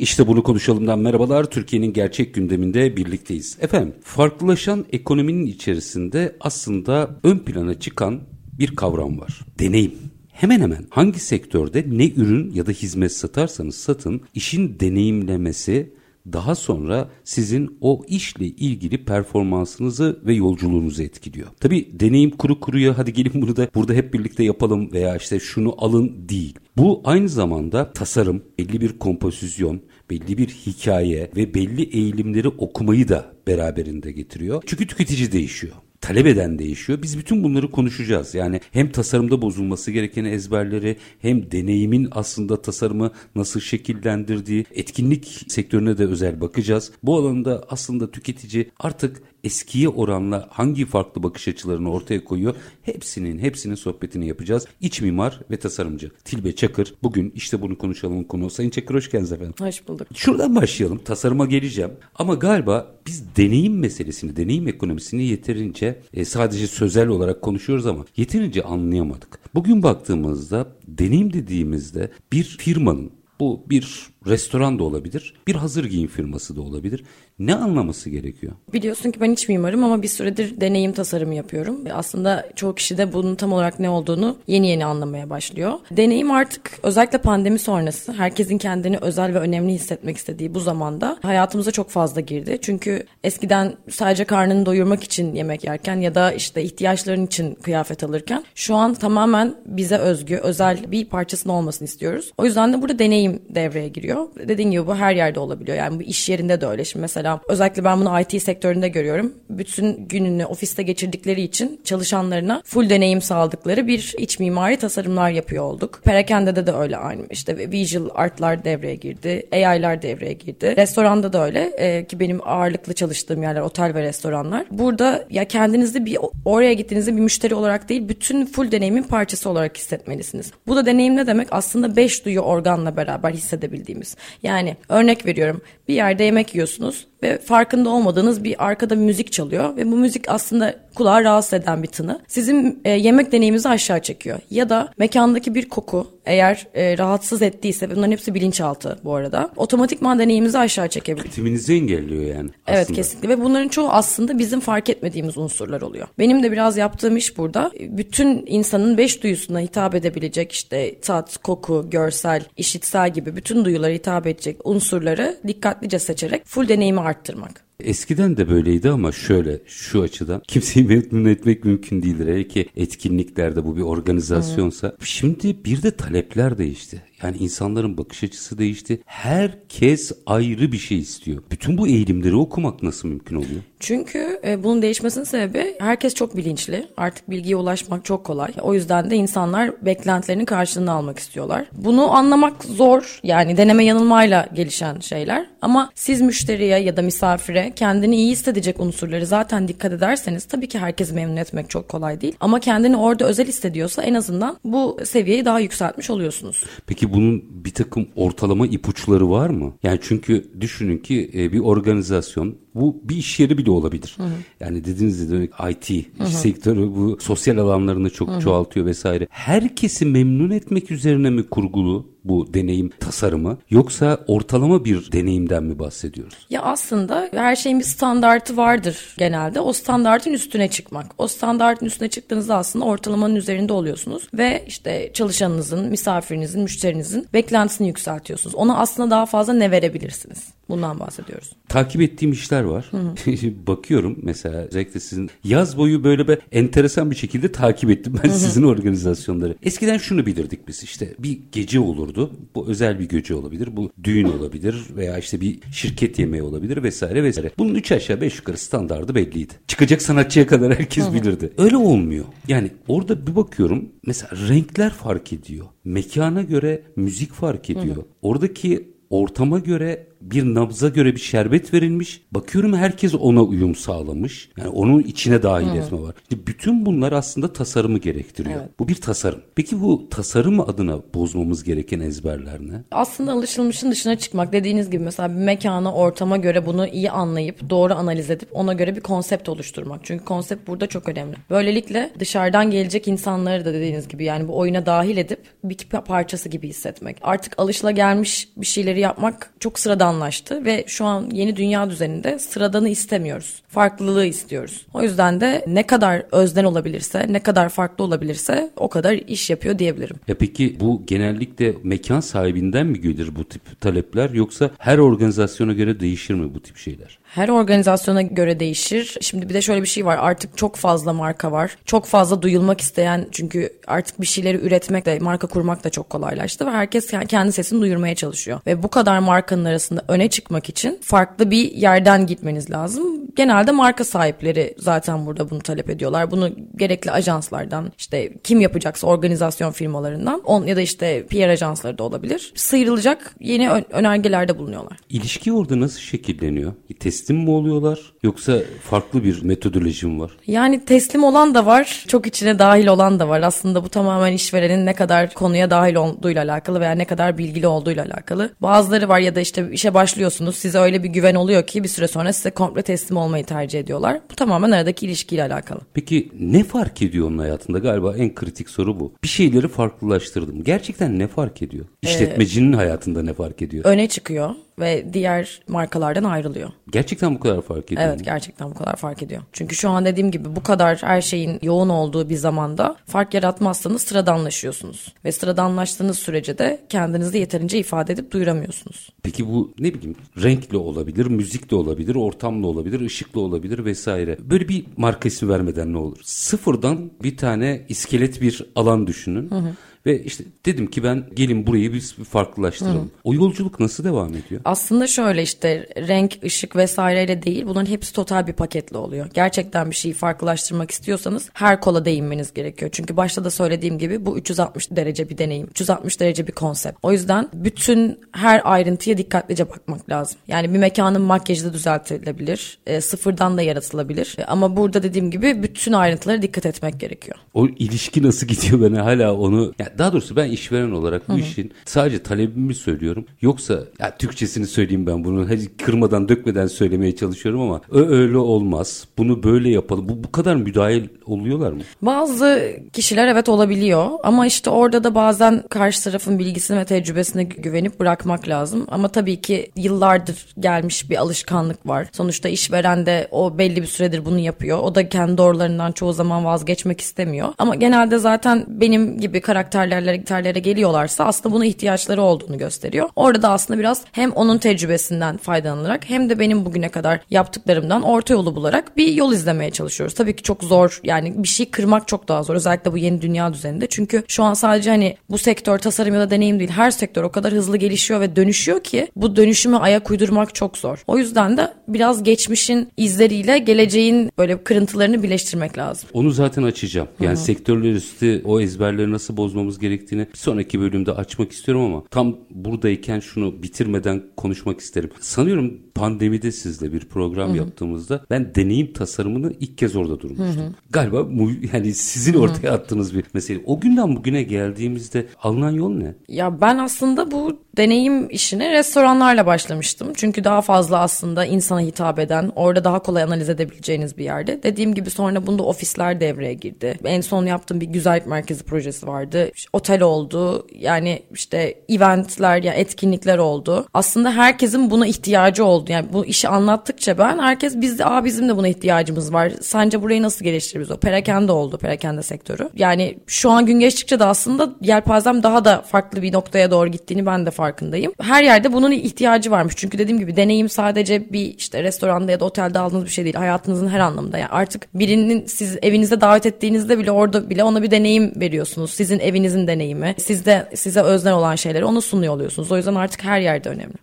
İşte bunu konuşalımdan merhabalar. Türkiye'nin gerçek gündeminde birlikteyiz. Efendim, farklılaşan ekonominin içerisinde aslında ön plana çıkan bir kavram var. Deneyim. Hemen hemen hangi sektörde ne ürün ya da hizmet satarsanız satın işin deneyimlemesi daha sonra sizin o işle ilgili performansınızı ve yolculuğunuzu etkiliyor. Tabi deneyim kuru kuruya hadi gelin bunu da burada hep birlikte yapalım veya işte şunu alın değil. Bu aynı zamanda tasarım, belli bir kompozisyon, belli bir hikaye ve belli eğilimleri okumayı da beraberinde getiriyor. Çünkü tüketici değişiyor talep eden değişiyor. Biz bütün bunları konuşacağız. Yani hem tasarımda bozulması gereken ezberleri hem deneyimin aslında tasarımı nasıl şekillendirdiği etkinlik sektörüne de özel bakacağız. Bu alanda aslında tüketici artık eskiye oranla hangi farklı bakış açılarını ortaya koyuyor? Hepsinin hepsinin sohbetini yapacağız. İç mimar ve tasarımcı Tilbe Çakır. Bugün işte bunu konuşalım konu. Sayın Çakır hoş geldiniz efendim. Hoş bulduk. Şuradan başlayalım. Tasarıma geleceğim. Ama galiba biz deneyim meselesini, deneyim ekonomisini yeterince e, sadece sözel olarak konuşuyoruz ama yeterince anlayamadık. Bugün baktığımızda deneyim dediğimizde bir firmanın bu bir restoran da olabilir, bir hazır giyim firması da olabilir. Ne anlaması gerekiyor? Biliyorsun ki ben iç mimarım ama bir süredir deneyim tasarımı yapıyorum. Aslında çoğu kişi de bunun tam olarak ne olduğunu yeni yeni anlamaya başlıyor. Deneyim artık özellikle pandemi sonrası herkesin kendini özel ve önemli hissetmek istediği bu zamanda hayatımıza çok fazla girdi. Çünkü eskiden sadece karnını doyurmak için yemek yerken ya da işte ihtiyaçların için kıyafet alırken şu an tamamen bize özgü, özel bir parçasının olmasını istiyoruz. O yüzden de burada deneyim devreye giriyor. Dediğim gibi bu her yerde olabiliyor. Yani bu iş yerinde de öyle. Şimdi mesela özellikle ben bunu IT sektöründe görüyorum. Bütün gününü ofiste geçirdikleri için çalışanlarına full deneyim sağladıkları bir iç mimari tasarımlar yapıyor olduk. Perakende de öyle aynı. İşte visual artlar devreye girdi. AI'lar devreye girdi. Restoranda da öyle ee, ki benim ağırlıklı çalıştığım yerler otel ve restoranlar. Burada ya kendinizi bir oraya gittiğinizde bir müşteri olarak değil bütün full deneyimin parçası olarak hissetmelisiniz. Bu da deneyim ne demek? Aslında beş duyu organla beraber hissedebildiğimiz. Yani örnek veriyorum bir yerde yemek yiyorsunuz ve farkında olmadığınız bir arkada bir müzik çalıyor ve bu müzik aslında kulağı rahatsız eden bir tını. Sizin e, yemek deneyiminizi aşağı çekiyor. Ya da mekandaki bir koku eğer e, rahatsız ettiyse bunların hepsi bilinçaltı bu arada. Otomatikman deneyimimizi aşağı çekebilir. Ritiminizi engelliyor yani. Aslında. Evet kesinlikle ve bunların çoğu aslında bizim fark etmediğimiz unsurlar oluyor. Benim de biraz yaptığım iş burada bütün insanın beş duyusuna hitap edebilecek işte tat, koku, görsel, işitsel gibi bütün duyulara hitap edecek unsurları dikkatlice seçerek full deneyimi arttırmak. Eskiden de böyleydi ama şöyle şu açıdan kimseyi memnun etmek mümkün değildir. Hele ki etkinliklerde bu bir organizasyonsa. Evet. Şimdi bir de talepler değişti. Yani insanların bakış açısı değişti. Herkes ayrı bir şey istiyor. Bütün bu eğilimleri okumak nasıl mümkün oluyor? Çünkü e, bunun değişmesinin sebebi herkes çok bilinçli. Artık bilgiye ulaşmak çok kolay. O yüzden de insanlar beklentilerinin karşılığını almak istiyorlar. Bunu anlamak zor. Yani deneme yanılmayla gelişen şeyler. Ama siz müşteriye ya da misafire kendini iyi hissedecek unsurları zaten dikkat ederseniz tabii ki herkesi memnun etmek çok kolay değil. Ama kendini orada özel hissediyorsa en azından bu seviyeyi daha yükseltmiş oluyorsunuz. Peki bunun bir takım ortalama ipuçları var mı? Yani çünkü düşünün ki e, bir organizasyon bu bir iş yeri bile olabilir. Hı hı. Yani dediğiniz gibi IT hı hı. sektörü bu sosyal alanlarını çok hı hı. çoğaltıyor vesaire. Herkesi memnun etmek üzerine mi kurgulu bu deneyim tasarımı yoksa ortalama bir deneyimden mi bahsediyoruz? Ya aslında her şeyin bir standartı vardır genelde. O standartın üstüne çıkmak. O standartın üstüne çıktığınızda aslında ortalamanın üzerinde oluyorsunuz ve işte çalışanınızın, misafirinizin, müşterinizin beklentisini yükseltiyorsunuz. Ona aslında daha fazla ne verebilirsiniz? Bundan bahsediyoruz. Takip ettiğim işler var. Bakıyorum mesela özellikle sizin yaz boyu böyle bir enteresan bir şekilde takip ettim ben sizin organizasyonları. Eskiden şunu bilirdik biz işte bir gece olurdu. Bu özel bir gece olabilir. Bu düğün olabilir veya işte bir şirket yemeği olabilir vesaire vesaire. Bunun üç aşağı beş yukarı standardı belliydi. Çıkacak sanatçıya kadar herkes bilirdi. Öyle olmuyor. Yani orada bir bakıyorum mesela renkler fark ediyor. Mekana göre müzik fark ediyor. Oradaki ortama göre bir nabza göre bir şerbet verilmiş. Bakıyorum herkes ona uyum sağlamış. Yani onun içine dahil etme var. İşte bütün bunlar aslında tasarımı gerektiriyor. Evet. Bu bir tasarım. Peki bu tasarım adına bozmamız gereken ezberler ne? Aslında alışılmışın dışına çıkmak dediğiniz gibi mesela bir mekana, ortama göre bunu iyi anlayıp doğru analiz edip ona göre bir konsept oluşturmak. Çünkü konsept burada çok önemli. Böylelikle dışarıdan gelecek insanları da dediğiniz gibi yani bu oyuna dahil edip bir parçası gibi hissetmek. Artık alışılagelmiş bir şeyleri yapmak çok sıradanlaştı ve şu an yeni dünya düzeninde sıradanı istemiyoruz. Farklılığı istiyoruz. O yüzden de ne kadar özden olabilirse, ne kadar farklı olabilirse o kadar iş yapıyor diyebilirim. Ya peki bu genellikle mekan sahibinden mi gelir bu tip talepler yoksa her organizasyona göre değişir mi bu tip şeyler? Her organizasyona göre değişir. Şimdi bir de şöyle bir şey var. Artık çok fazla marka var. Çok fazla duyulmak isteyen çünkü artık bir şeyleri üretmek de marka kurmak da çok kolaylaştı ve herkes kendi sesini duyurmaya çalışıyor. Ve bu kadar markanın arasında öne çıkmak için farklı bir yerden gitmeniz lazım. Genelde marka sahipleri zaten burada bunu talep ediyorlar. Bunu gerekli ajanslardan işte kim yapacaksa organizasyon firmalarından on ya da işte PR ajansları da olabilir. Sıyrılacak yeni önergelerde bulunuyorlar. İlişki orada nasıl şekilleniyor? Teslim mi oluyorlar yoksa farklı bir metodoloji mi var? Yani teslim olan da var, çok içine dahil olan da var. Aslında bu tamamen işverenin ne kadar konuya dahil olduğuyla alakalı veya ne kadar bilgili olduğuyla alakalı. Bazıları var ya da işte işe başlıyorsunuz, size öyle bir güven oluyor ki bir süre sonra size komple teslim olmayı tercih ediyorlar. Bu tamamen aradaki ilişkiyle alakalı. Peki ne fark ediyor onun hayatında? Galiba en kritik soru bu. Bir şeyleri farklılaştırdım. Gerçekten ne fark ediyor? İşletmecinin ee, hayatında ne fark ediyor? Öne çıkıyor ve diğer markalardan ayrılıyor. Gerçekten bu kadar fark ediyor Evet gerçekten bu kadar fark ediyor. Çünkü şu an dediğim gibi bu kadar her şeyin yoğun olduğu bir zamanda fark yaratmazsanız sıradanlaşıyorsunuz. Ve sıradanlaştığınız sürece de kendinizi yeterince ifade edip duyuramıyorsunuz. Peki bu ne bileyim renkli olabilir, müzikle olabilir, ortamla olabilir, ışıkla olabilir vesaire. Böyle bir marka ismi vermeden ne olur? Sıfırdan bir tane iskelet bir alan düşünün. Hı hı ve işte dedim ki ben gelin burayı biz farklılaştıralım. Hı. O yolculuk nasıl devam ediyor? Aslında şöyle işte renk, ışık vesaireyle değil bunların hepsi total bir paketli oluyor. Gerçekten bir şeyi farklılaştırmak istiyorsanız her kola değinmeniz gerekiyor. Çünkü başta da söylediğim gibi bu 360 derece bir deneyim. 360 derece bir konsept. O yüzden bütün her ayrıntıya dikkatlice bakmak lazım. Yani bir mekanın makyajı da düzeltilebilir. E, sıfırdan da yaratılabilir. E, ama burada dediğim gibi bütün ayrıntılara dikkat etmek gerekiyor. O ilişki nasıl gidiyor ben hala onu yani daha doğrusu ben işveren olarak bu Hı-hı. işin sadece talebimi söylüyorum. Yoksa ya Türkçesini söyleyeyim ben bunu. Hadi kırmadan dökmeden söylemeye çalışıyorum ama öyle olmaz. Bunu böyle yapalım. Bu bu kadar müdahil oluyorlar mı? Bazı kişiler evet olabiliyor ama işte orada da bazen karşı tarafın bilgisine ve tecrübesine güvenip bırakmak lazım. Ama tabii ki yıllardır gelmiş bir alışkanlık var. Sonuçta işveren de o belli bir süredir bunu yapıyor. O da kendi doğrularından çoğu zaman vazgeçmek istemiyor. Ama genelde zaten benim gibi karakter gitarlarlara, gitarlara geliyorlarsa aslında buna ihtiyaçları olduğunu gösteriyor. Orada da aslında biraz hem onun tecrübesinden faydalanarak hem de benim bugüne kadar yaptıklarımdan orta yolu bularak bir yol izlemeye çalışıyoruz. Tabii ki çok zor yani bir şey kırmak çok daha zor özellikle bu yeni dünya düzeninde. Çünkü şu an sadece hani bu sektör tasarım ya da deneyim değil her sektör o kadar hızlı gelişiyor ve dönüşüyor ki bu dönüşümü ayak uydurmak çok zor. O yüzden de biraz geçmişin izleriyle geleceğin böyle kırıntılarını birleştirmek lazım. Onu zaten açacağım. Yani Hı-hı. sektörler üstü o ezberleri nasıl bozmamız yapmamız gerektiğini bir sonraki bölümde açmak istiyorum ama tam buradayken şunu bitirmeden konuşmak isterim. Sanıyorum pandemide sizle bir program Hı-hı. yaptığımızda ben deneyim tasarımını ilk kez orada durmuştum. Hı-hı. Galiba yani sizin ortaya Hı-hı. attığınız bir mesele. O günden bugüne geldiğimizde alınan yol ne? Ya ben aslında bu deneyim işine restoranlarla başlamıştım. Çünkü daha fazla aslında insana hitap eden, orada daha kolay analiz edebileceğiniz bir yerde. Dediğim gibi sonra bunda ofisler devreye girdi. En son yaptığım bir güzellik merkezi projesi vardı. İşte otel oldu. Yani işte eventler, yani etkinlikler oldu. Aslında herkesin buna ihtiyacı oldu. Yani bu işi anlattıkça ben herkes biz de aa bizim de buna ihtiyacımız var. Sence burayı nasıl geliştiririz? O perakende oldu, perakende sektörü. Yani şu an gün geçtikçe de aslında yelpazem daha da farklı bir noktaya doğru gittiğini ben de farkındayım. Her yerde bunun ihtiyacı varmış. Çünkü dediğim gibi deneyim sadece bir işte restoranda ya da otelde aldığınız bir şey değil. Hayatınızın her anlamında. Yani artık birinin siz evinize davet ettiğinizde bile orada bile ona bir deneyim veriyorsunuz. Sizin evinizin deneyimi. Sizde size özden olan şeyleri ona sunuyor oluyorsunuz. O yüzden artık her yerde önemli.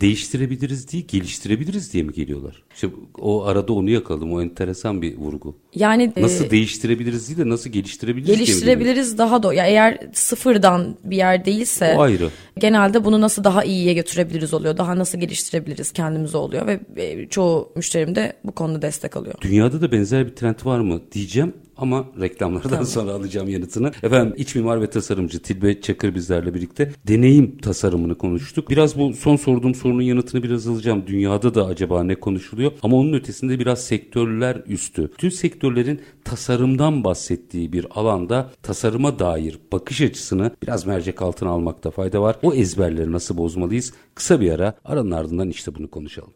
Değiştirebiliriz değil geliştirebiliriz diye mi geliyorlar? İşte o arada onu yakaladım. O enteresan bir vurgu. Yani Nasıl e, değiştirebiliriz değil de nasıl geliştirebiliriz geliştirebiliriz daha da ya eğer sıfırdan bir yer değilse O ayrı. genelde bunu nasıl daha iyiye götürebiliriz oluyor. Daha nasıl geliştirebiliriz kendimizi oluyor ve e, çoğu müşterim de bu konuda destek alıyor. Dünyada da benzer bir trend var mı diyeceğim ama reklamlardan sonra alacağım yanıtını. Efendim iç mimar ve tasarımcı Tilbe Çakır bizlerle birlikte deneyim tasarımını konuştuk. Biraz bu son sorduğum sorunun yanıtını biraz alacağım. Dünyada da acaba ne konuşuluyor? Ama onun ötesinde biraz sektörler üstü. Tüm sektörlerin tasarımdan bahsettiği bir alanda tasarıma dair bakış açısını biraz mercek altına almakta fayda var. O ezberleri nasıl bozmalıyız? Kısa bir ara aranın ardından işte bunu konuşalım.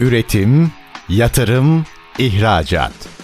Üretim, yatırım, ihracat.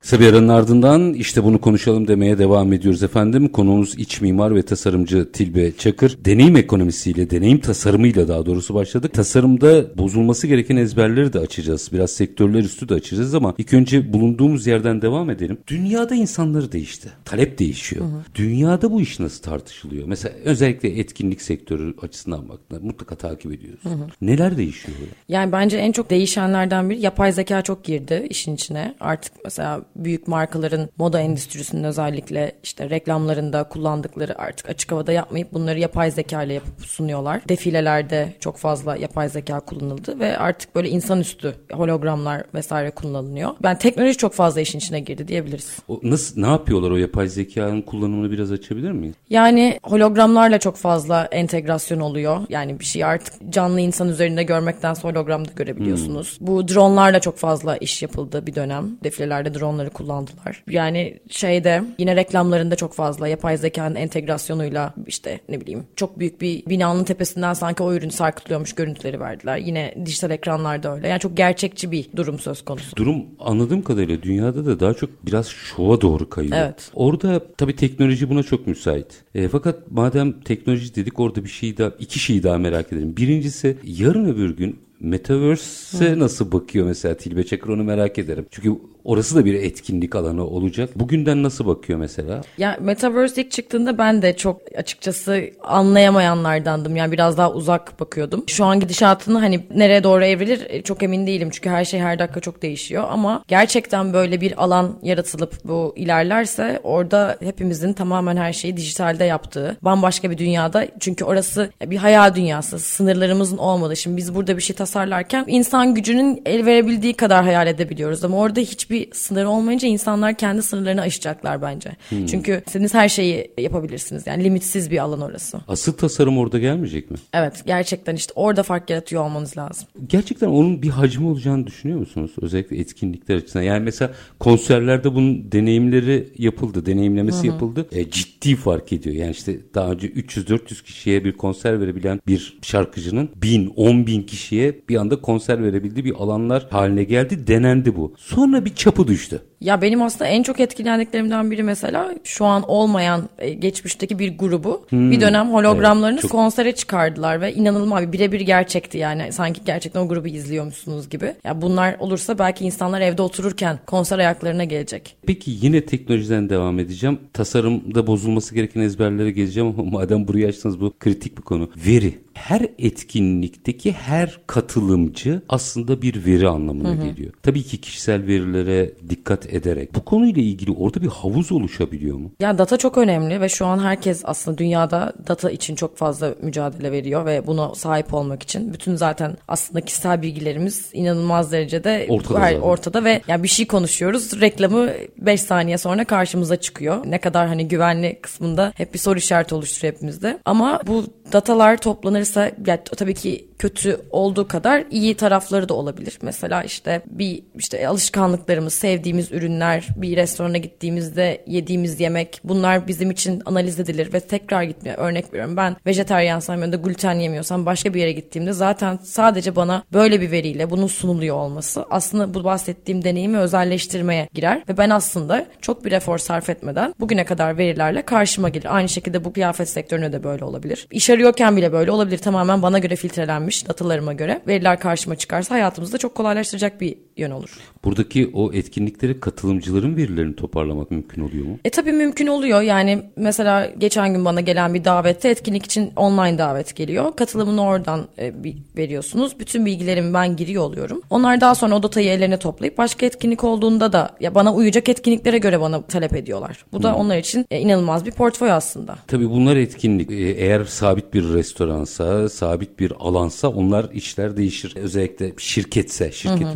Kısa bir aranın ardından işte bunu konuşalım demeye devam ediyoruz efendim. Konuğumuz iç mimar ve tasarımcı Tilbe Çakır. Deneyim ekonomisiyle, deneyim tasarımıyla daha doğrusu başladık. Tasarımda bozulması gereken ezberleri de açacağız. Biraz sektörler üstü de açacağız ama ilk önce bulunduğumuz yerden devam edelim. Dünyada insanları değişti. Talep değişiyor. Dünyada bu iş nasıl tartışılıyor? Mesela özellikle etkinlik sektörü açısından baktığında mutlaka takip ediyoruz. Neler değişiyor? Yani bence en çok değişenlerden biri yapay zeka çok girdi işin içine. Artık mesela büyük markaların moda endüstrisinin özellikle işte reklamlarında kullandıkları artık açık havada yapmayıp bunları yapay zeka ile yapıp sunuyorlar. Defilelerde çok fazla yapay zeka kullanıldı ve artık böyle insanüstü hologramlar vesaire kullanılıyor. Yani teknoloji çok fazla işin içine girdi diyebiliriz. O nasıl ne yapıyorlar o yapay zekanın kullanımını biraz açabilir miyiz? Yani hologramlarla çok fazla entegrasyon oluyor. Yani bir şey artık canlı insan üzerinde görmekten sonra hologramda görebiliyorsunuz. Bu dronlarla çok fazla iş yapıldı bir dönem. Defilelerde dronları kullandılar. Yani şeyde yine reklamlarında çok fazla yapay zekanın entegrasyonuyla işte ne bileyim çok büyük bir binanın tepesinden sanki o ürün sarkıtılıyormuş görüntüleri verdiler. Yine dijital ekranlarda öyle. Yani çok gerçekçi bir durum söz konusu. Durum anladığım kadarıyla dünyada da daha çok biraz şova doğru kayıyor. Evet. Orada tabii teknoloji buna çok müsait. E, fakat madem teknoloji dedik orada bir şey daha, iki şeyi daha merak edelim. Birincisi yarın öbür gün Metaverse'e nasıl bakıyor mesela Tilbe Çakır onu merak ederim. Çünkü orası da bir etkinlik alanı olacak. Bugünden nasıl bakıyor mesela? Ya Metaverse ilk çıktığında ben de çok açıkçası anlayamayanlardandım. Yani biraz daha uzak bakıyordum. Şu an gidişatını hani nereye doğru evrilir e, çok emin değilim. Çünkü her şey her dakika çok değişiyor. Ama gerçekten böyle bir alan yaratılıp bu ilerlerse orada hepimizin tamamen her şeyi dijitalde yaptığı bambaşka bir dünyada. Çünkü orası bir hayal dünyası. Sınırlarımızın olmadığı. Şimdi biz burada bir şey tasarlarken insan gücünün el verebildiği kadar hayal edebiliyoruz. Ama orada hiçbir sınır olmayınca insanlar kendi sınırlarını aşacaklar bence. Çünkü istediğiniz her şeyi yapabilirsiniz. Yani limitsiz bir alan orası. Asıl tasarım orada gelmeyecek mi? Evet gerçekten işte orada fark yaratıyor olmanız lazım. Gerçekten onun bir hacmi olacağını düşünüyor musunuz? Özellikle etkinlikler açısından. Yani mesela konserlerde bunun deneyimleri yapıldı, deneyimlemesi yapıldı. E, ciddi fark ediyor. Yani işte daha önce 300-400 kişiye bir konser verebilen bir şarkıcının 1000, 10 bin kişiye bir anda konser verebildiği bir alanlar haline geldi. Denendi bu. Sonra bir çapı düştü. Ya benim aslında en çok etkilendiklerimden biri mesela şu an olmayan e, geçmişteki bir grubu bir dönem hologramlarını Evet, çok- konsere çıkardılar ve inanılmaz bir birebir gerçekti yani sanki gerçekten o grubu izliyormuşsunuz gibi. Ya bunlar olursa belki insanlar evde otururken konser ayaklarına gelecek. Peki yine teknolojiden devam edeceğim. Tasarımda bozulması gereken ezberlere geleceğim ama madem burayı açtınız bu kritik bir konu. Veri. Her etkinlikteki her katılımcı aslında bir veri anlamına geliyor. Tabii ki kişisel verilere dikkat ederek. Bu konuyla ilgili orada bir havuz oluşabiliyor mu? Ya data çok önemli ve şu an herkes aslında dünyada data için çok fazla mücadele veriyor ve buna sahip olmak için bütün zaten aslında kişisel bilgilerimiz inanılmaz derecede Ortada her- ortada ve ya bir şey konuşuyoruz reklamı 5 saniye sonra karşımıza çıkıyor. Ne kadar hani güvenli kısmında hep bir soru işareti oluşturuyor hepimizde. Ama bu datalar toplanırsa ya tabii ki kötü olduğu kadar iyi tarafları da olabilir. Mesela işte bir işte alışkanlıklarımız, sevdiğimiz ürünler, bir restorana gittiğimizde yediğimiz yemek bunlar bizim için analiz edilir ve tekrar gitmeye örnek veriyorum. Ben vejeteryansam ya da gluten yemiyorsam başka bir yere gittiğimde zaten sadece bana böyle bir veriyle bunun sunuluyor olması aslında bu bahsettiğim deneyimi özelleştirmeye girer ve ben aslında çok bir efor sarf etmeden bugüne kadar verilerle karşıma gelir. Aynı şekilde bu kıyafet sektörüne de böyle olabilir. İş arıyorken bile böyle olabilir. Tamamen bana göre filtrelenmiş datalarıma göre. Veriler karşıma çıkarsa hayatımızda çok kolaylaştıracak bir yön olur. Buradaki o etkinliklere katılımcıların verilerini toparlamak mümkün oluyor mu? E tabii mümkün oluyor. Yani mesela geçen gün bana gelen bir davette etkinlik için online davet geliyor. Katılımını oradan e, veriyorsunuz. Bütün bilgilerimi ben giriyor oluyorum. Onlar daha sonra o datayı ellerine toplayıp başka etkinlik olduğunda da ya bana uyacak etkinliklere göre bana talep ediyorlar. Bu da hmm. onlar için e, inanılmaz bir portföy aslında. Tabii bunlar etkinlik. E, eğer sabit bir restoransa, sabit bir alansa onlar işler değişir. Özellikle şirketse, şirket hı hı.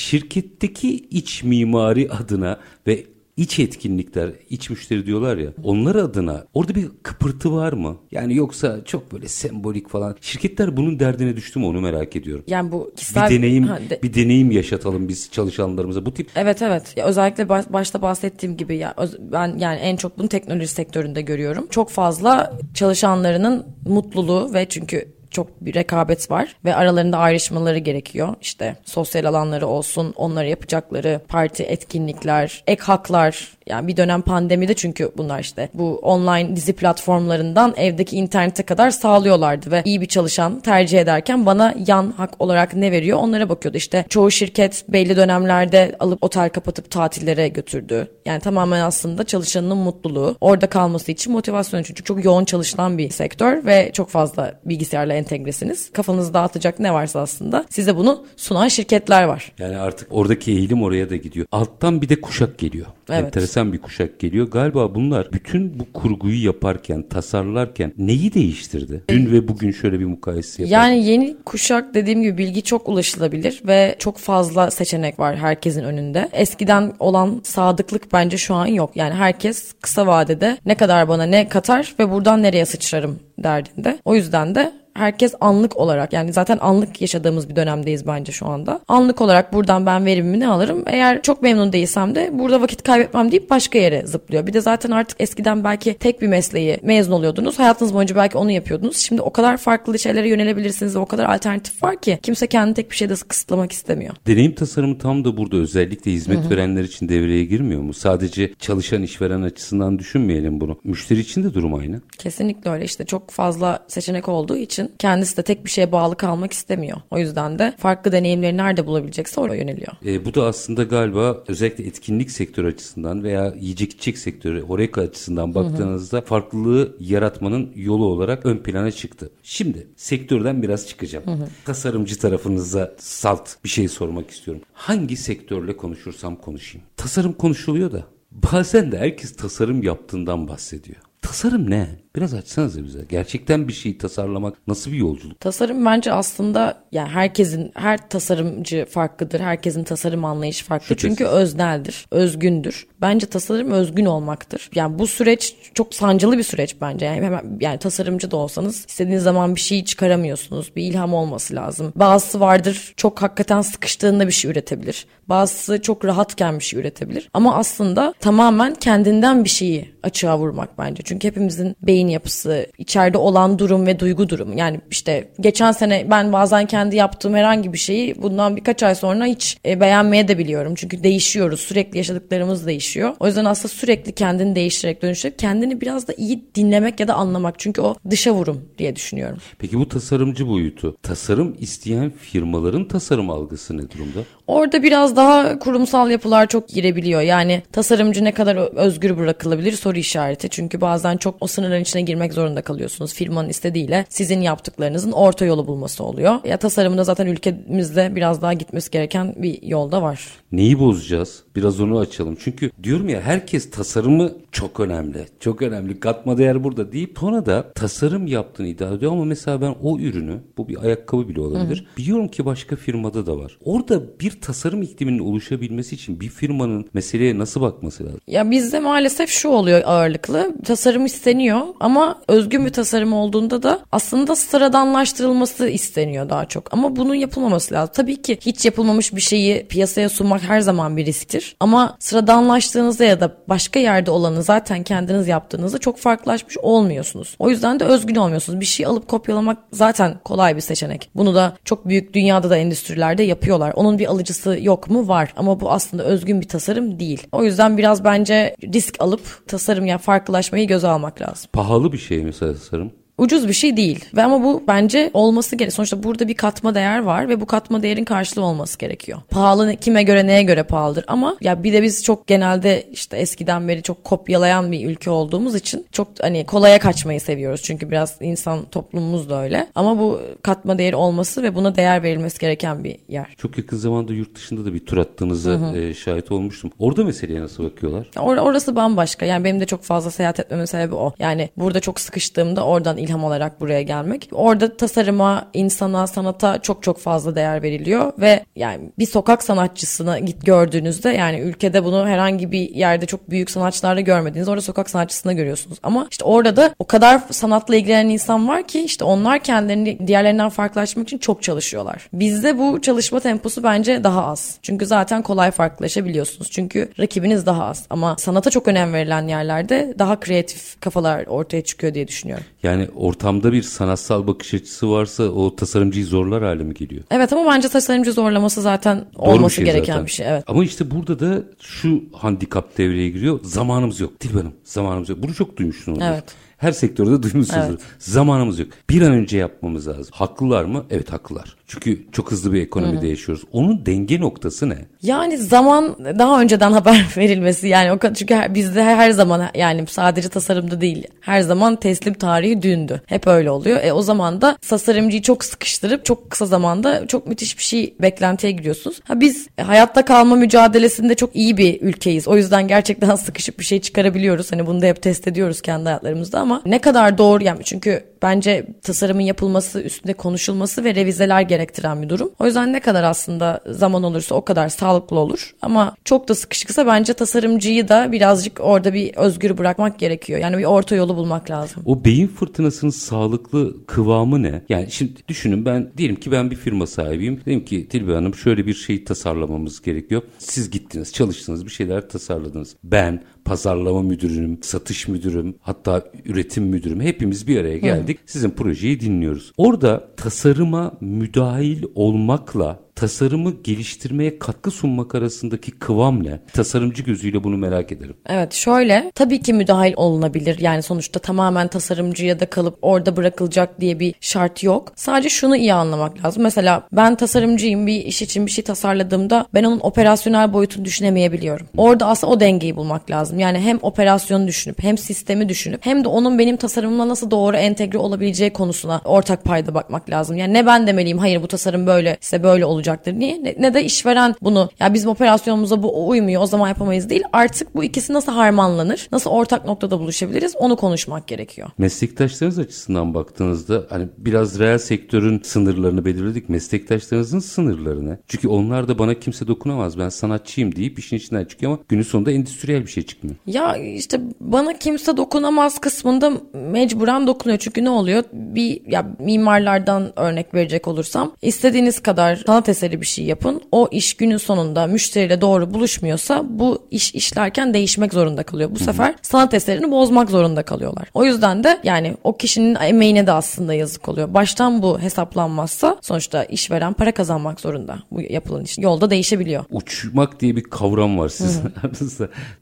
Şirketteki iç mimari adına ve iç etkinlikler, iç müşteri diyorlar ya. Onlar adına orada bir kıpırtı var mı? Yani yoksa çok böyle sembolik falan. Şirketler bunun derdine düştü mü onu merak ediyorum. Yani bu kişisel bir deneyim ha, de... bir deneyim yaşatalım biz çalışanlarımıza bu tip. Evet evet. Ya özellikle baş, başta bahsettiğim gibi ya ben yani en çok bunu teknoloji sektöründe görüyorum. Çok fazla çalışanlarının mutluluğu ve çünkü çok bir rekabet var ve aralarında ayrışmaları gerekiyor. İşte sosyal alanları olsun, onları yapacakları parti etkinlikler, ek haklar yani bir dönem pandemide çünkü bunlar işte bu online dizi platformlarından evdeki internete kadar sağlıyorlardı ve iyi bir çalışan tercih ederken bana yan hak olarak ne veriyor onlara bakıyordu. İşte çoğu şirket belli dönemlerde alıp otel kapatıp tatillere götürdü. Yani tamamen aslında çalışanının mutluluğu, orada kalması için motivasyonu çünkü çok yoğun çalışılan bir sektör ve çok fazla bilgisayarla entegresiniz. Kafanızı dağıtacak ne varsa aslında size bunu sunan şirketler var. Yani artık oradaki eğilim oraya da gidiyor. Alttan bir de kuşak geliyor. Evet. Enteresan bir kuşak geliyor. Galiba bunlar bütün bu kurguyu yaparken, tasarlarken neyi değiştirdi? Dün ve bugün şöyle bir mukayese yapalım. Yani yeni kuşak dediğim gibi bilgi çok ulaşılabilir ve çok fazla seçenek var herkesin önünde. Eskiden olan sadıklık bence şu an yok. Yani herkes kısa vadede ne kadar bana ne katar ve buradan nereye sıçrarım derdinde. O yüzden de herkes anlık olarak yani zaten anlık yaşadığımız bir dönemdeyiz bence şu anda. Anlık olarak buradan ben verimimi ne alırım? Eğer çok memnun değilsem de burada vakit kaybetmem deyip başka yere zıplıyor. Bir de zaten artık eskiden belki tek bir mesleği mezun oluyordunuz. Hayatınız boyunca belki onu yapıyordunuz. Şimdi o kadar farklı şeylere yönelebilirsiniz ve o kadar alternatif var ki kimse kendini tek bir şeyde kısıtlamak istemiyor. Deneyim tasarımı tam da burada özellikle hizmet Hı-hı. verenler için devreye girmiyor mu? Sadece çalışan işveren açısından düşünmeyelim bunu. Müşteri için de durum aynı. Kesinlikle öyle işte çok fazla seçenek olduğu için kendisi de tek bir şeye bağlı kalmak istemiyor. O yüzden de farklı deneyimleri nerede bulabilecekse oraya yöneliyor. E, bu da aslında galiba özellikle etkinlik sektörü açısından veya yiyecek içecek sektörü, Horeca açısından baktığınızda hı hı. farklılığı yaratmanın yolu olarak ön plana çıktı. Şimdi sektörden biraz çıkacağım. Hı hı. Tasarımcı tarafınıza salt bir şey sormak istiyorum. Hangi sektörle konuşursam konuşayım. Tasarım konuşuluyor da bazen de herkes tasarım yaptığından bahsediyor. Tasarım ne? Biraz açsanıza bize. Gerçekten bir şeyi tasarlamak nasıl bir yolculuk? Tasarım bence aslında yani herkesin her tasarımcı farklıdır. Herkesin tasarım anlayışı farklı. Şüphesiz. Çünkü özneldir, özgündür. Bence tasarım özgün olmaktır. Yani bu süreç çok sancılı bir süreç bence. Yani hemen yani tasarımcı da olsanız istediğiniz zaman bir şey çıkaramıyorsunuz. Bir ilham olması lazım. Bazısı vardır çok hakikaten sıkıştığında bir şey üretebilir. Bazısı çok rahatken bir şey üretebilir. Ama aslında tamamen kendinden bir şeyi açığa vurmak bence. Çünkü hepimizin beyin yapısı, içeride olan durum ve duygu durumu. Yani işte geçen sene ben bazen kendi yaptığım herhangi bir şeyi bundan birkaç ay sonra hiç e, beğenmeye de biliyorum. Çünkü değişiyoruz. Sürekli yaşadıklarımız değişiyor. O yüzden aslında sürekli kendini değiştirerek dönüştürüp kendini biraz da iyi dinlemek ya da anlamak. Çünkü o dışa vurum diye düşünüyorum. Peki bu tasarımcı boyutu, tasarım isteyen firmaların tasarım algısı ne durumda? Orada biraz daha kurumsal yapılar çok girebiliyor. Yani tasarımcı ne kadar özgür bırakılabilir soru işareti. Çünkü bazen çok o sınırların içine girmek zorunda kalıyorsunuz. Firmanın istediğiyle sizin yaptıklarınızın orta yolu bulması oluyor. Ya tasarımda zaten ülkemizde biraz daha gitmesi gereken bir yolda var. Neyi bozacağız? Biraz onu açalım. Çünkü diyorum ya herkes tasarımı çok önemli. Çok önemli. Katma değer burada deyip sonra da tasarım yaptığını iddia ediyor ama mesela ben o ürünü bu bir ayakkabı bile olabilir. Hı. Biliyorum ki başka firmada da var. Orada bir tasarım ikliminin oluşabilmesi için bir firmanın meseleye nasıl bakması lazım? Ya bizde maalesef şu oluyor ağırlıklı. Tasarım isteniyor ama özgün bir tasarım olduğunda da aslında sıradanlaştırılması isteniyor daha çok. Ama bunun yapılmaması lazım. Tabii ki hiç yapılmamış bir şeyi piyasaya sunmak her zaman bir risktir. Ama sıradanlaştığınızda ya da başka yerde olanı zaten kendiniz yaptığınızda çok farklılaşmış olmuyorsunuz. O yüzden de özgün olmuyorsunuz. Bir şey alıp kopyalamak zaten kolay bir seçenek. Bunu da çok büyük dünyada da endüstrilerde yapıyorlar. Onun bir alıcısı yok mu? Var. Ama bu aslında özgün bir tasarım değil. O yüzden biraz bence risk alıp tasarım ya farklılaşmayı göze almak lazım. Pahalı bir şey mesela tasarım ucuz bir şey değil. Ve ama bu bence olması gerek. Sonuçta burada bir katma değer var ve bu katma değerin karşılığı olması gerekiyor. Pahalı kime göre neye göre pahalıdır ama ya bir de biz çok genelde işte eskiden beri çok kopyalayan bir ülke olduğumuz için çok hani kolaya kaçmayı seviyoruz. Çünkü biraz insan toplumumuz da öyle. Ama bu katma değeri olması ve buna değer verilmesi gereken bir yer. Çok yakın zamanda yurt dışında da bir tur attığınızı e, şahit olmuştum. Orada meseleye nasıl bakıyorlar? Or orası bambaşka. Yani benim de çok fazla seyahat etmemin sebebi o. Yani burada çok sıkıştığımda oradan ilham alarak buraya gelmek. Orada tasarıma, insana, sanata çok çok fazla değer veriliyor ve yani bir sokak sanatçısına git gördüğünüzde yani ülkede bunu herhangi bir yerde çok büyük sanatçılarda görmediğiniz orada sokak sanatçısına görüyorsunuz. Ama işte orada da o kadar sanatla ilgilenen insan var ki işte onlar kendilerini diğerlerinden farklılaşmak için çok çalışıyorlar. Bizde bu çalışma temposu bence daha az. Çünkü zaten kolay farklılaşabiliyorsunuz. Çünkü rakibiniz daha az. Ama sanata çok önem verilen yerlerde daha kreatif kafalar ortaya çıkıyor diye düşünüyorum. Yani ortamda bir sanatsal bakış açısı varsa o tasarımcıyı zorlar hale mi geliyor? Evet ama bence tasarımcı zorlaması zaten Doğru olması şey gereken zaten. bir şey. Evet. Ama işte burada da şu handikap devreye giriyor. Zamanımız yok. Dilber Hanım zamanımız yok. Bunu çok duymuşsunuz. Evet. Her sektörde duymuşsunuzdur. Evet. Zamanımız yok. Bir an önce yapmamız lazım. Haklılar mı? Evet haklılar. Çünkü çok hızlı bir ekonomide Hı-hı. yaşıyoruz. Onun denge noktası ne? Yani zaman daha önceden haber verilmesi yani o çünkü her, bizde her zaman yani sadece tasarımda değil her zaman teslim tarihi dündü. Hep öyle oluyor. E o zaman da tasarımcıyı çok sıkıştırıp çok kısa zamanda çok müthiş bir şey beklentiye giriyorsunuz. Ha biz hayatta kalma mücadelesinde çok iyi bir ülkeyiz. O yüzden gerçekten sıkışıp bir şey çıkarabiliyoruz. Hani bunu da hep test ediyoruz kendi hayatlarımızda ama ne kadar doğru yani çünkü bence tasarımın yapılması, üstünde konuşulması ve revizeler gerektiren bir durum. O yüzden ne kadar aslında zaman olursa o kadar sağlıklı olur. Ama çok da sıkışıksa bence tasarımcıyı da birazcık orada bir özgür bırakmak gerekiyor. Yani bir orta yolu bulmak lazım. O beyin fırtınasının sağlıklı kıvamı ne? Yani şimdi düşünün ben diyelim ki ben bir firma sahibiyim. Dedim ki Tilbe Hanım şöyle bir şey tasarlamamız gerekiyor. Siz gittiniz, çalıştınız, bir şeyler tasarladınız. Ben pazarlama müdürünüm, satış müdürüm, hatta üretim müdürüm hepimiz bir araya geldik. Hı. Sizin projeyi dinliyoruz. Orada tasarıma müdahil olmakla tasarımı geliştirmeye katkı sunmak arasındaki kıvam ne? Tasarımcı gözüyle bunu merak ederim. Evet şöyle tabii ki müdahil olunabilir. Yani sonuçta tamamen tasarımcıya da kalıp orada bırakılacak diye bir şart yok. Sadece şunu iyi anlamak lazım. Mesela ben tasarımcıyım bir iş için bir şey tasarladığımda ben onun operasyonel boyutunu düşünemeyebiliyorum. Orada aslında o dengeyi bulmak lazım. Yani hem operasyonu düşünüp hem sistemi düşünüp hem de onun benim tasarımımla nasıl doğru entegre olabileceği konusuna ortak payda bakmak lazım. Yani ne ben demeliyim hayır bu tasarım böyle ise böyle olacak olacaktır. Niye? Ne, ne de işveren bunu ya bizim operasyonumuza bu uymuyor o zaman yapamayız değil. Artık bu ikisi nasıl harmanlanır? Nasıl ortak noktada buluşabiliriz? Onu konuşmak gerekiyor. Meslektaşlarınız açısından baktığınızda hani biraz reel sektörün sınırlarını belirledik. Meslektaşlarınızın sınırlarını. Çünkü onlar da bana kimse dokunamaz. Ben sanatçıyım deyip işin içinden çıkıyor ama günün sonunda endüstriyel bir şey çıkmıyor. Ya işte bana kimse dokunamaz kısmında mecburen dokunuyor. Çünkü ne oluyor? Bir ya mimarlardan örnek verecek olursam istediğiniz kadar sanat eseri bir şey yapın. O iş günün sonunda müşteriyle doğru buluşmuyorsa bu iş işlerken değişmek zorunda kalıyor. Bu Hı-hı. sefer sanat eserini bozmak zorunda kalıyorlar. O yüzden de yani o kişinin emeğine de aslında yazık oluyor. Baştan bu hesaplanmazsa sonuçta işveren para kazanmak zorunda. Bu yapılan iş yolda değişebiliyor. Uçmak diye bir kavram var sizin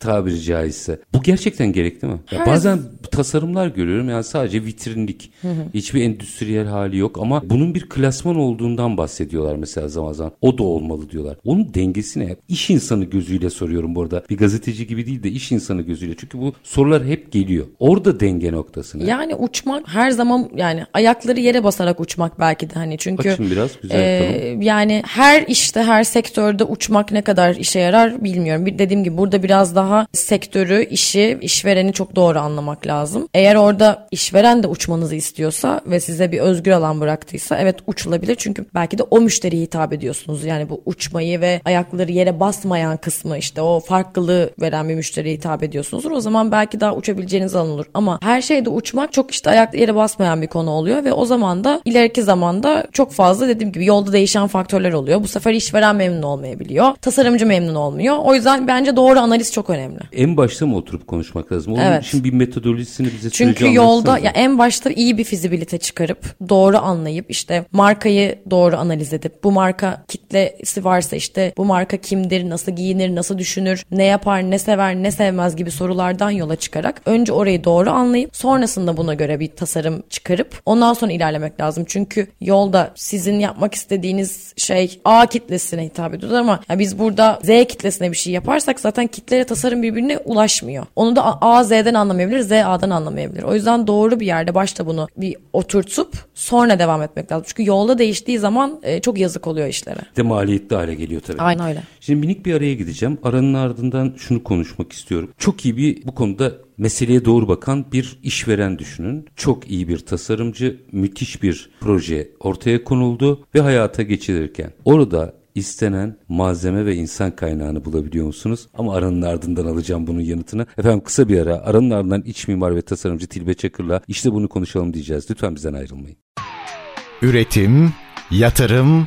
tabiri caizse. Bu gerçekten gerekli mi? Ya bazen tasarımlar görüyorum yani sadece vitrinlik. Hı-hı. Hiçbir endüstriyel hali yok ama bunun bir klasman olduğundan bahsediyorlar mesela zaman zaman. O da olmalı diyorlar. Onun dengesi ne? İş insanı gözüyle soruyorum bu arada. Bir gazeteci gibi değil de iş insanı gözüyle. Çünkü bu sorular hep geliyor. Orada denge noktası ne? Yani uçmak her zaman yani ayakları yere basarak uçmak belki de hani çünkü Açın biraz güzel e, yani her işte her sektörde uçmak ne kadar işe yarar bilmiyorum. Bir dediğim gibi burada biraz daha sektörü, işi, işvereni çok doğru anlamak lazım. Eğer orada işveren de uçmanızı istiyorsa ve size bir özgür alan bıraktıysa evet uçulabilir çünkü belki de o müşteriye hitap hitap ediyorsunuz. Yani bu uçmayı ve ayakları yere basmayan kısmı işte o farklılığı veren bir müşteriye hitap ediyorsunuzdur. O zaman belki daha uçabileceğiniz alan olur. Ama her şeyde uçmak çok işte ayak yere basmayan bir konu oluyor ve o zaman da ileriki zamanda çok fazla dediğim gibi yolda değişen faktörler oluyor. Bu sefer işveren memnun olmayabiliyor. Tasarımcı memnun olmuyor. O yüzden bence doğru analiz çok önemli. En başta mı oturup konuşmak lazım? Onun Evet. için bir metodolojisini bize Çünkü yolda ya en başta iyi bir fizibilite çıkarıp doğru anlayıp işte markayı doğru analiz edip bu marka kitlesi varsa işte bu marka kimdir, nasıl giyinir, nasıl düşünür, ne yapar, ne sever, ne sevmez gibi sorulardan yola çıkarak önce orayı doğru anlayıp sonrasında buna göre bir tasarım çıkarıp ondan sonra ilerlemek lazım. Çünkü yolda sizin yapmak istediğiniz şey A kitlesine hitap ediyor ama ya biz burada Z kitlesine bir şey yaparsak zaten kitlere tasarım birbirine ulaşmıyor. Onu da A Z'den anlamayabilir, Z A'dan anlamayabilir. O yüzden doğru bir yerde başta bunu bir oturtup sonra devam etmek lazım. Çünkü yolda değiştiği zaman e, çok yazık oluyor işlere. de maliyetli hale geliyor tabii. Aynen öyle. Şimdi minik bir araya gideceğim. Aranın ardından şunu konuşmak istiyorum. Çok iyi bir bu konuda meseleye doğru bakan bir işveren düşünün. Çok iyi bir tasarımcı, müthiş bir proje ortaya konuldu ve hayata geçirirken orada istenen malzeme ve insan kaynağını bulabiliyor musunuz? Ama aranın ardından alacağım bunun yanıtını. Efendim kısa bir ara aranın ardından iç mimar ve tasarımcı Tilbe Çakır'la işte bunu konuşalım diyeceğiz. Lütfen bizden ayrılmayın. Üretim, yatırım,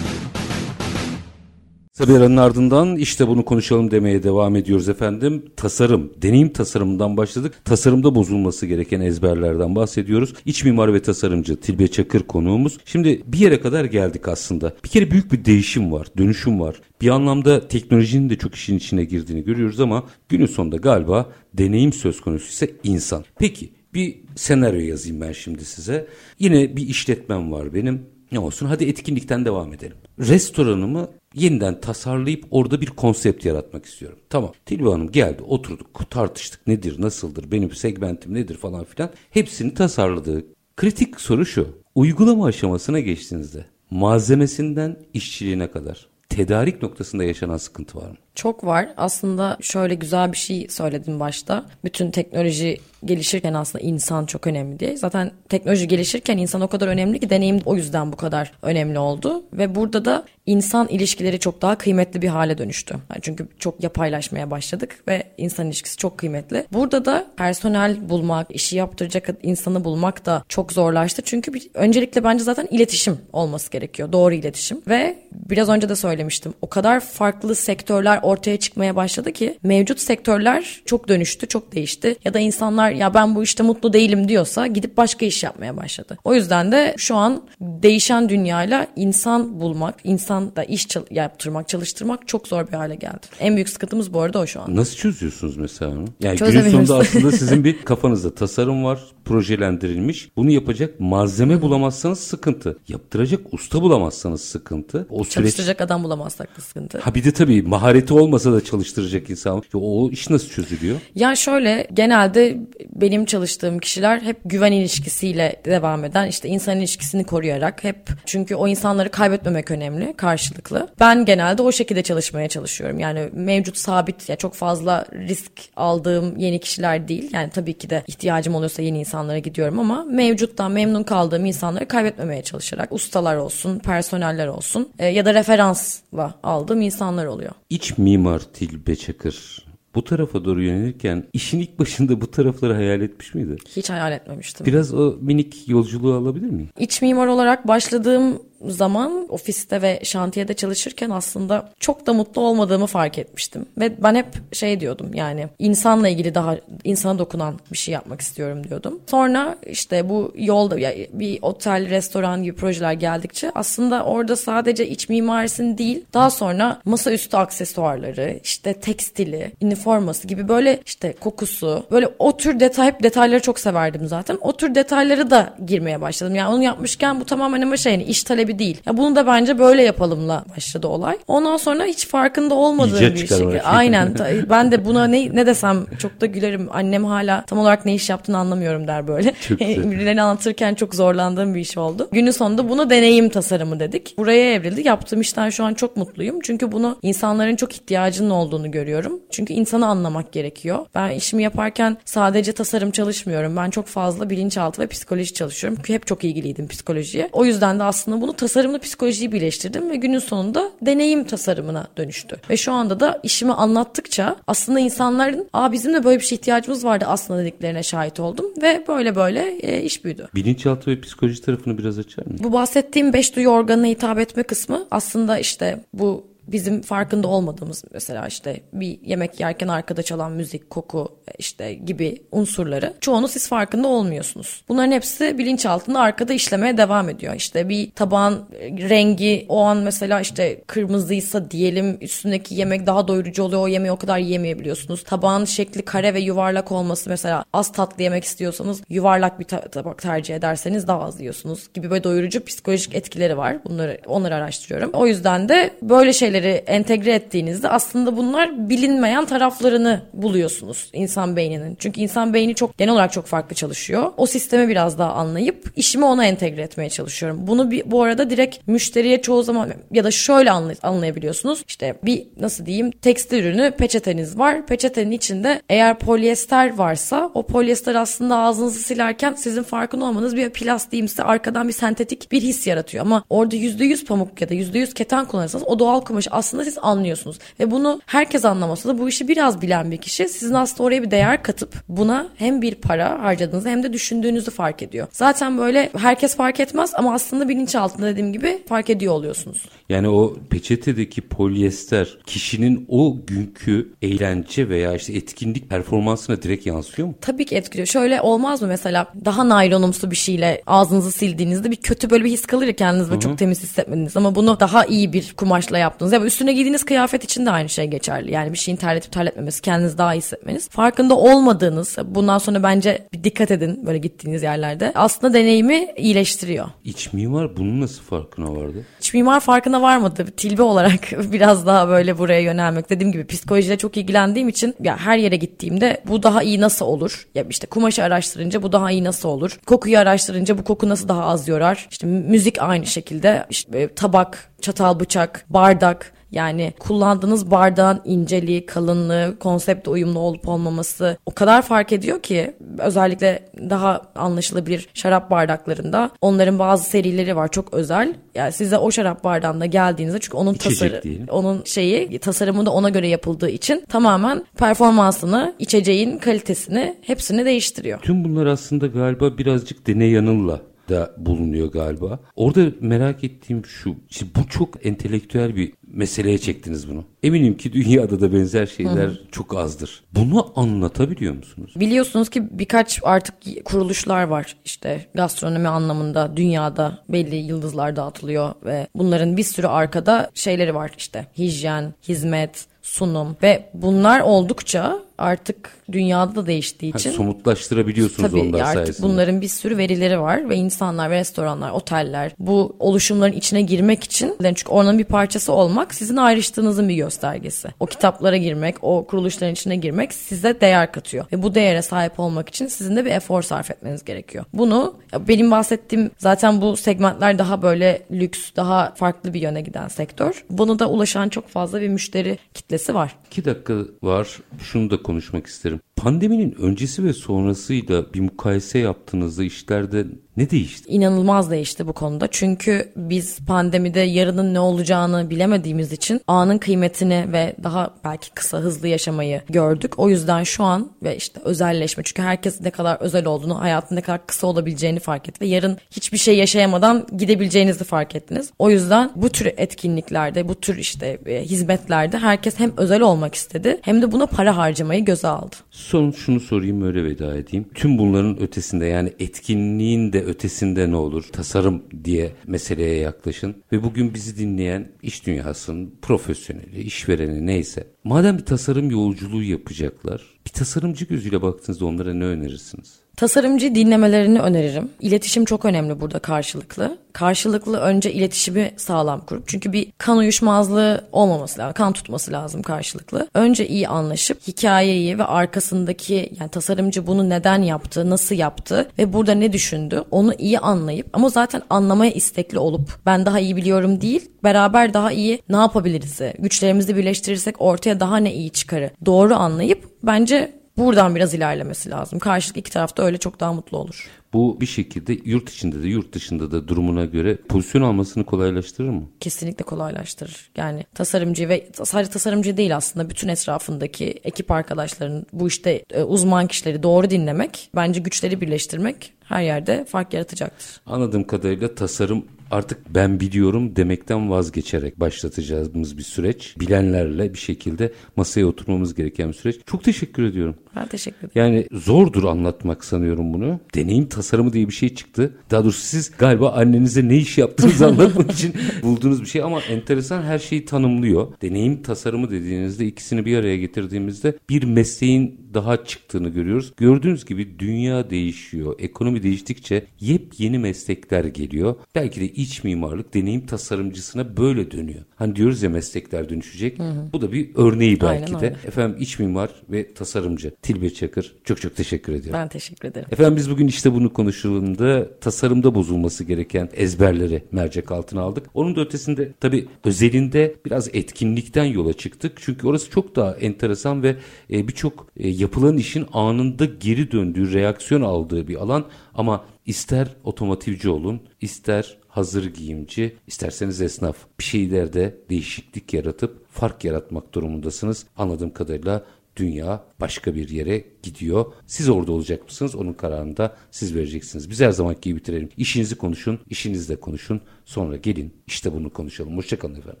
Kısa bir aranın ardından işte bunu konuşalım demeye devam ediyoruz efendim. Tasarım, deneyim tasarımından başladık. Tasarımda bozulması gereken ezberlerden bahsediyoruz. İç mimar ve tasarımcı Tilbe Çakır konuğumuz. Şimdi bir yere kadar geldik aslında. Bir kere büyük bir değişim var, dönüşüm var. Bir anlamda teknolojinin de çok işin içine girdiğini görüyoruz ama günün sonunda galiba deneyim söz konusu ise insan. Peki bir senaryo yazayım ben şimdi size. Yine bir işletmem var benim. Ne olsun hadi etkinlikten devam edelim. Restoranımı yeniden tasarlayıp orada bir konsept yaratmak istiyorum. Tamam Tilbe Hanım geldi oturduk tartıştık nedir nasıldır benim segmentim nedir falan filan. Hepsini tasarladık. Kritik soru şu uygulama aşamasına geçtiğinizde malzemesinden işçiliğine kadar tedarik noktasında yaşanan sıkıntı var mı? Çok var. Aslında şöyle güzel bir şey söyledim başta. Bütün teknoloji gelişirken aslında insan çok önemli diye. Zaten teknoloji gelişirken insan o kadar önemli ki deneyim o yüzden bu kadar önemli oldu. Ve burada da insan ilişkileri çok daha kıymetli bir hale dönüştü. Yani çünkü çok yapaylaşmaya başladık ve insan ilişkisi çok kıymetli. Burada da personel bulmak, işi yaptıracak insanı bulmak da çok zorlaştı. Çünkü bir, öncelikle bence zaten iletişim olması gerekiyor. Doğru iletişim. Ve biraz önce de söylemiştim. O kadar farklı sektörler ortaya çıkmaya başladı ki mevcut sektörler çok dönüştü, çok değişti. Ya da insanlar ya ben bu işte mutlu değilim diyorsa gidip başka iş yapmaya başladı. O yüzden de şu an değişen dünyayla insan bulmak, insan da iş yaptırmak, çalıştırmak çok zor bir hale geldi. En büyük sıkıntımız bu arada o şu an. Nasıl çözüyorsunuz mesela? Yani günün sonunda aslında sizin bir kafanızda tasarım var, projelendirilmiş. Bunu yapacak malzeme bulamazsanız sıkıntı. Yaptıracak usta bulamazsanız sıkıntı. O süreç Çalıştıracak adam bulamazsak da sıkıntı. Ha bir de tabii mahareti olmasa da çalıştıracak insan. O iş nasıl çözülüyor? Ya şöyle genelde benim çalıştığım kişiler hep güven ilişkisiyle devam eden işte insan ilişkisini koruyarak hep çünkü o insanları kaybetmemek önemli karşılıklı. Ben genelde o şekilde çalışmaya çalışıyorum. Yani mevcut sabit ya çok fazla risk aldığım yeni kişiler değil. Yani tabii ki de ihtiyacım oluyorsa yeni insanlara gidiyorum ama mevcuttan memnun kaldığım insanları kaybetmemeye çalışarak ustalar olsun, personeller olsun e, ya da referansla aldığım insanlar oluyor. İç mimar Tilbe Çakır bu tarafa doğru yönelirken işin ilk başında bu tarafları hayal etmiş miydi? Hiç hayal etmemiştim. Biraz o minik yolculuğu alabilir miyim? İç mimar olarak başladığım zaman ofiste ve şantiyede çalışırken aslında çok da mutlu olmadığımı fark etmiştim. Ve ben hep şey diyordum yani insanla ilgili daha insana dokunan bir şey yapmak istiyorum diyordum. Sonra işte bu yolda bir otel, restoran gibi projeler geldikçe aslında orada sadece iç mimarisini değil daha sonra masaüstü aksesuarları, işte tekstili, üniforması gibi böyle işte kokusu böyle o tür detay hep detayları çok severdim zaten. O tür detayları da girmeye başladım. Yani onu yapmışken bu tamamen ama şey yani iş talebi talebi değil. Ya bunu da bence böyle yapalımla başladı olay. Ondan sonra hiç farkında olmadığım İcat bir şey. çıkarmak. Aynen. Ben de buna ne ne desem çok da gülerim. Annem hala tam olarak ne iş yaptığını anlamıyorum der böyle. Birilerini anlatırken çok zorlandığım bir iş oldu. Günün sonunda buna deneyim tasarımı dedik. Buraya evrildi. Yaptığım işten şu an çok mutluyum. Çünkü bunu insanların çok ihtiyacının olduğunu görüyorum. Çünkü insanı anlamak gerekiyor. Ben işimi yaparken sadece tasarım çalışmıyorum. Ben çok fazla bilinçaltı ve psikoloji çalışıyorum. Çünkü hep çok ilgiliydim psikolojiye. O yüzden de aslında bunu tasarımla psikolojiyi birleştirdim ve günün sonunda deneyim tasarımına dönüştü. Ve şu anda da işimi anlattıkça aslında insanların Aa bizim de böyle bir şeye ihtiyacımız vardı aslında dediklerine şahit oldum ve böyle böyle e, iş büyüdü. Bilinçaltı ve psikoloji tarafını biraz açar mısın? Bu bahsettiğim beş duyu organına hitap etme kısmı aslında işte bu bizim farkında olmadığımız mesela işte bir yemek yerken arkada çalan müzik, koku işte gibi unsurları çoğunu siz farkında olmuyorsunuz. Bunların hepsi bilinçaltında arkada işlemeye devam ediyor. İşte bir tabağın rengi o an mesela işte kırmızıysa diyelim üstündeki yemek daha doyurucu oluyor. O yemeği o kadar yiyemeyebiliyorsunuz. Tabağın şekli kare ve yuvarlak olması mesela az tatlı yemek istiyorsanız yuvarlak bir ta- tabak tercih ederseniz daha az yiyorsunuz gibi böyle doyurucu psikolojik etkileri var. Bunları onları araştırıyorum. O yüzden de böyle şeyleri entegre ettiğinizde aslında bunlar bilinmeyen taraflarını buluyorsunuz insan beyninin. Çünkü insan beyni çok genel olarak çok farklı çalışıyor. O sistemi biraz daha anlayıp işimi ona entegre etmeye çalışıyorum. Bunu bir, bu arada direkt müşteriye çoğu zaman ya da şöyle anlay- anlayabiliyorsunuz. İşte bir nasıl diyeyim tekstil ürünü peçeteniz var. Peçetenin içinde eğer polyester varsa o polyester aslında ağzınızı silerken sizin farkında olmanız bir plastiğimsi arkadan bir sentetik bir his yaratıyor. Ama orada %100 pamuk ya da %100 keten kullanırsanız o doğal kumaşı aslında siz anlıyorsunuz. Ve bunu herkes anlamasa da bu işi biraz bilen bir kişi sizin aslında oraya bir değer katıp buna hem bir para harcadığınızı hem de düşündüğünüzü fark ediyor. Zaten böyle herkes fark etmez ama aslında bilinçaltında dediğim gibi fark ediyor oluyorsunuz. Yani o peçetedeki polyester kişinin o günkü eğlence veya işte etkinlik performansına direkt yansıyor mu? Tabii ki etkiliyor. Şöyle olmaz mı mesela daha naylonumsu bir şeyle ağzınızı sildiğinizde bir kötü böyle bir his kalır ya kendinizi böyle çok temiz hissetmediniz ama bunu daha iyi bir kumaşla yaptınız. Ya üstüne giydiğiniz kıyafet için de aynı şey geçerli. Yani bir şeyin terletip terletmemesi, kendinizi daha iyi hissetmeniz. Farkında olmadığınız, bundan sonra bence bir dikkat edin böyle gittiğiniz yerlerde. Aslında deneyimi iyileştiriyor. İç mimar bunun nasıl farkına vardı? Hiç mimar farkına varmadı. Tilbe olarak biraz daha böyle buraya yönelmek. Dediğim gibi psikolojiyle çok ilgilendiğim için ya her yere gittiğimde bu daha iyi nasıl olur? Ya işte kumaşı araştırınca bu daha iyi nasıl olur? Kokuyu araştırınca bu koku nasıl daha az yorar? İşte müzik aynı şekilde. İşte e, tabak, çatal, bıçak, bardak yani kullandığınız bardağın inceliği, kalınlığı, konsepte uyumlu olup olmaması o kadar fark ediyor ki özellikle daha anlaşılabilir şarap bardaklarında onların bazı serileri var çok özel. Yani size o şarap bardağında geldiğinizde çünkü onun tasarı onun şeyi tasarımı da ona göre yapıldığı için tamamen performansını, içeceğin kalitesini hepsini değiştiriyor. Tüm bunlar aslında galiba birazcık deney yanılla da bulunuyor galiba. Orada merak ettiğim şu. Şimdi bu çok entelektüel bir meseleye çektiniz bunu. Eminim ki dünyada da benzer şeyler çok azdır. Bunu anlatabiliyor musunuz? Biliyorsunuz ki birkaç artık kuruluşlar var işte gastronomi anlamında dünyada belli yıldızlar dağıtılıyor ve bunların bir sürü arkada şeyleri var işte hijyen, hizmet, sunum ve bunlar oldukça artık dünyada da değiştiği Ha, için somutlaştırabiliyorsunuz Tabii onlar artık sayesinde. bunların bir sürü verileri var ve insanlar ve restoranlar, oteller bu oluşumların içine girmek için çünkü oranın bir parçası olmak sizin ayrıştığınızın bir göstergesi. O kitaplara girmek, o kuruluşların içine girmek size değer katıyor ve bu değere sahip olmak için sizin de bir efor sarf etmeniz gerekiyor. Bunu benim bahsettiğim zaten bu segmentler daha böyle lüks, daha farklı bir yöne giden sektör. Bunu da ulaşan çok fazla bir müşteri kitlesi var. İki dakika var. Şunu da konuşmak isterim. Pandeminin öncesi ve sonrasıyla bir mukayese yaptığınızda işlerde ne değişti? inanılmaz değişti bu konuda. Çünkü biz pandemide yarının ne olacağını bilemediğimiz için anın kıymetini ve daha belki kısa hızlı yaşamayı gördük. O yüzden şu an ve işte özelleşme çünkü herkes ne kadar özel olduğunu, hayatın ne kadar kısa olabileceğini fark etti ve yarın hiçbir şey yaşayamadan gidebileceğinizi fark ettiniz. O yüzden bu tür etkinliklerde, bu tür işte e, hizmetlerde herkes hem özel olmak istedi hem de buna para harcamayı göze aldı. Son şunu sorayım öyle veda edeyim. Tüm bunların ötesinde yani etkinliğin de ötesinde ne olur? Tasarım diye meseleye yaklaşın. Ve bugün bizi dinleyen iş dünyasının profesyoneli, işvereni neyse. Madem bir tasarım yolculuğu yapacaklar Bir tasarımcı gözüyle baktığınızda onlara ne önerirsiniz? Tasarımcı dinlemelerini öneririm. İletişim çok önemli burada karşılıklı. Karşılıklı önce iletişimi sağlam kurup çünkü bir kan uyuşmazlığı olmaması lazım. Kan tutması lazım karşılıklı. Önce iyi anlaşıp hikayeyi ve arkasındaki yani tasarımcı bunu neden yaptı, nasıl yaptı ve burada ne düşündü onu iyi anlayıp ama zaten anlamaya istekli olup ben daha iyi biliyorum değil beraber daha iyi ne yapabiliriz? Güçlerimizi birleştirirsek ortaya daha ne iyi çıkarı doğru anlayıp bence buradan biraz ilerlemesi lazım. Karşılık iki tarafta öyle çok daha mutlu olur. Bu bir şekilde yurt içinde de yurt dışında da durumuna göre pozisyon almasını kolaylaştırır mı? Kesinlikle kolaylaştırır. Yani tasarımcı ve sadece tasarımcı değil aslında bütün etrafındaki ekip arkadaşların bu işte e, uzman kişileri doğru dinlemek bence güçleri birleştirmek her yerde fark yaratacaktır. Anladığım kadarıyla tasarım artık ben biliyorum demekten vazgeçerek başlatacağımız bir süreç. Bilenlerle bir şekilde masaya oturmamız gereken bir süreç. Çok teşekkür ediyorum. Ben teşekkür ederim. Yani zordur anlatmak sanıyorum bunu. Deneyim tasarımı diye bir şey çıktı. Daha doğrusu siz galiba annenize ne iş yaptığınızı anlatmak için bulduğunuz bir şey ama enteresan her şeyi tanımlıyor. Deneyim tasarımı dediğinizde ikisini bir araya getirdiğimizde bir mesleğin daha çıktığını görüyoruz. Gördüğünüz gibi dünya değişiyor. Ekonomi değiştikçe yepyeni meslekler geliyor. Belki de iç mimarlık deneyim tasarımcısına böyle dönüyor. Hani diyoruz ya meslekler dönüşecek. Hı hı. Bu da bir örneği belki Aynen de. Öyle. Efendim iç mimar ve tasarımcı Tilbe Çakır çok çok teşekkür ediyorum. Ben teşekkür ederim. Efendim biz bugün işte bunu konuşulduğunda tasarımda bozulması gereken ezberleri mercek altına aldık. Onun da ötesinde tabii özelinde biraz etkinlikten yola çıktık. Çünkü orası çok daha enteresan ve e, birçok e, yapılan işin anında geri döndüğü, reaksiyon aldığı bir alan ama ister otomotivci olun, ister hazır giyimci, isterseniz esnaf bir şeylerde değişiklik yaratıp fark yaratmak durumundasınız. Anladığım kadarıyla dünya başka bir yere gidiyor. Siz orada olacak mısınız? Onun kararını da siz vereceksiniz. Biz her zamanki gibi bitirelim. İşinizi konuşun, işinizle konuşun. Sonra gelin işte bunu konuşalım. Hoşçakalın efendim.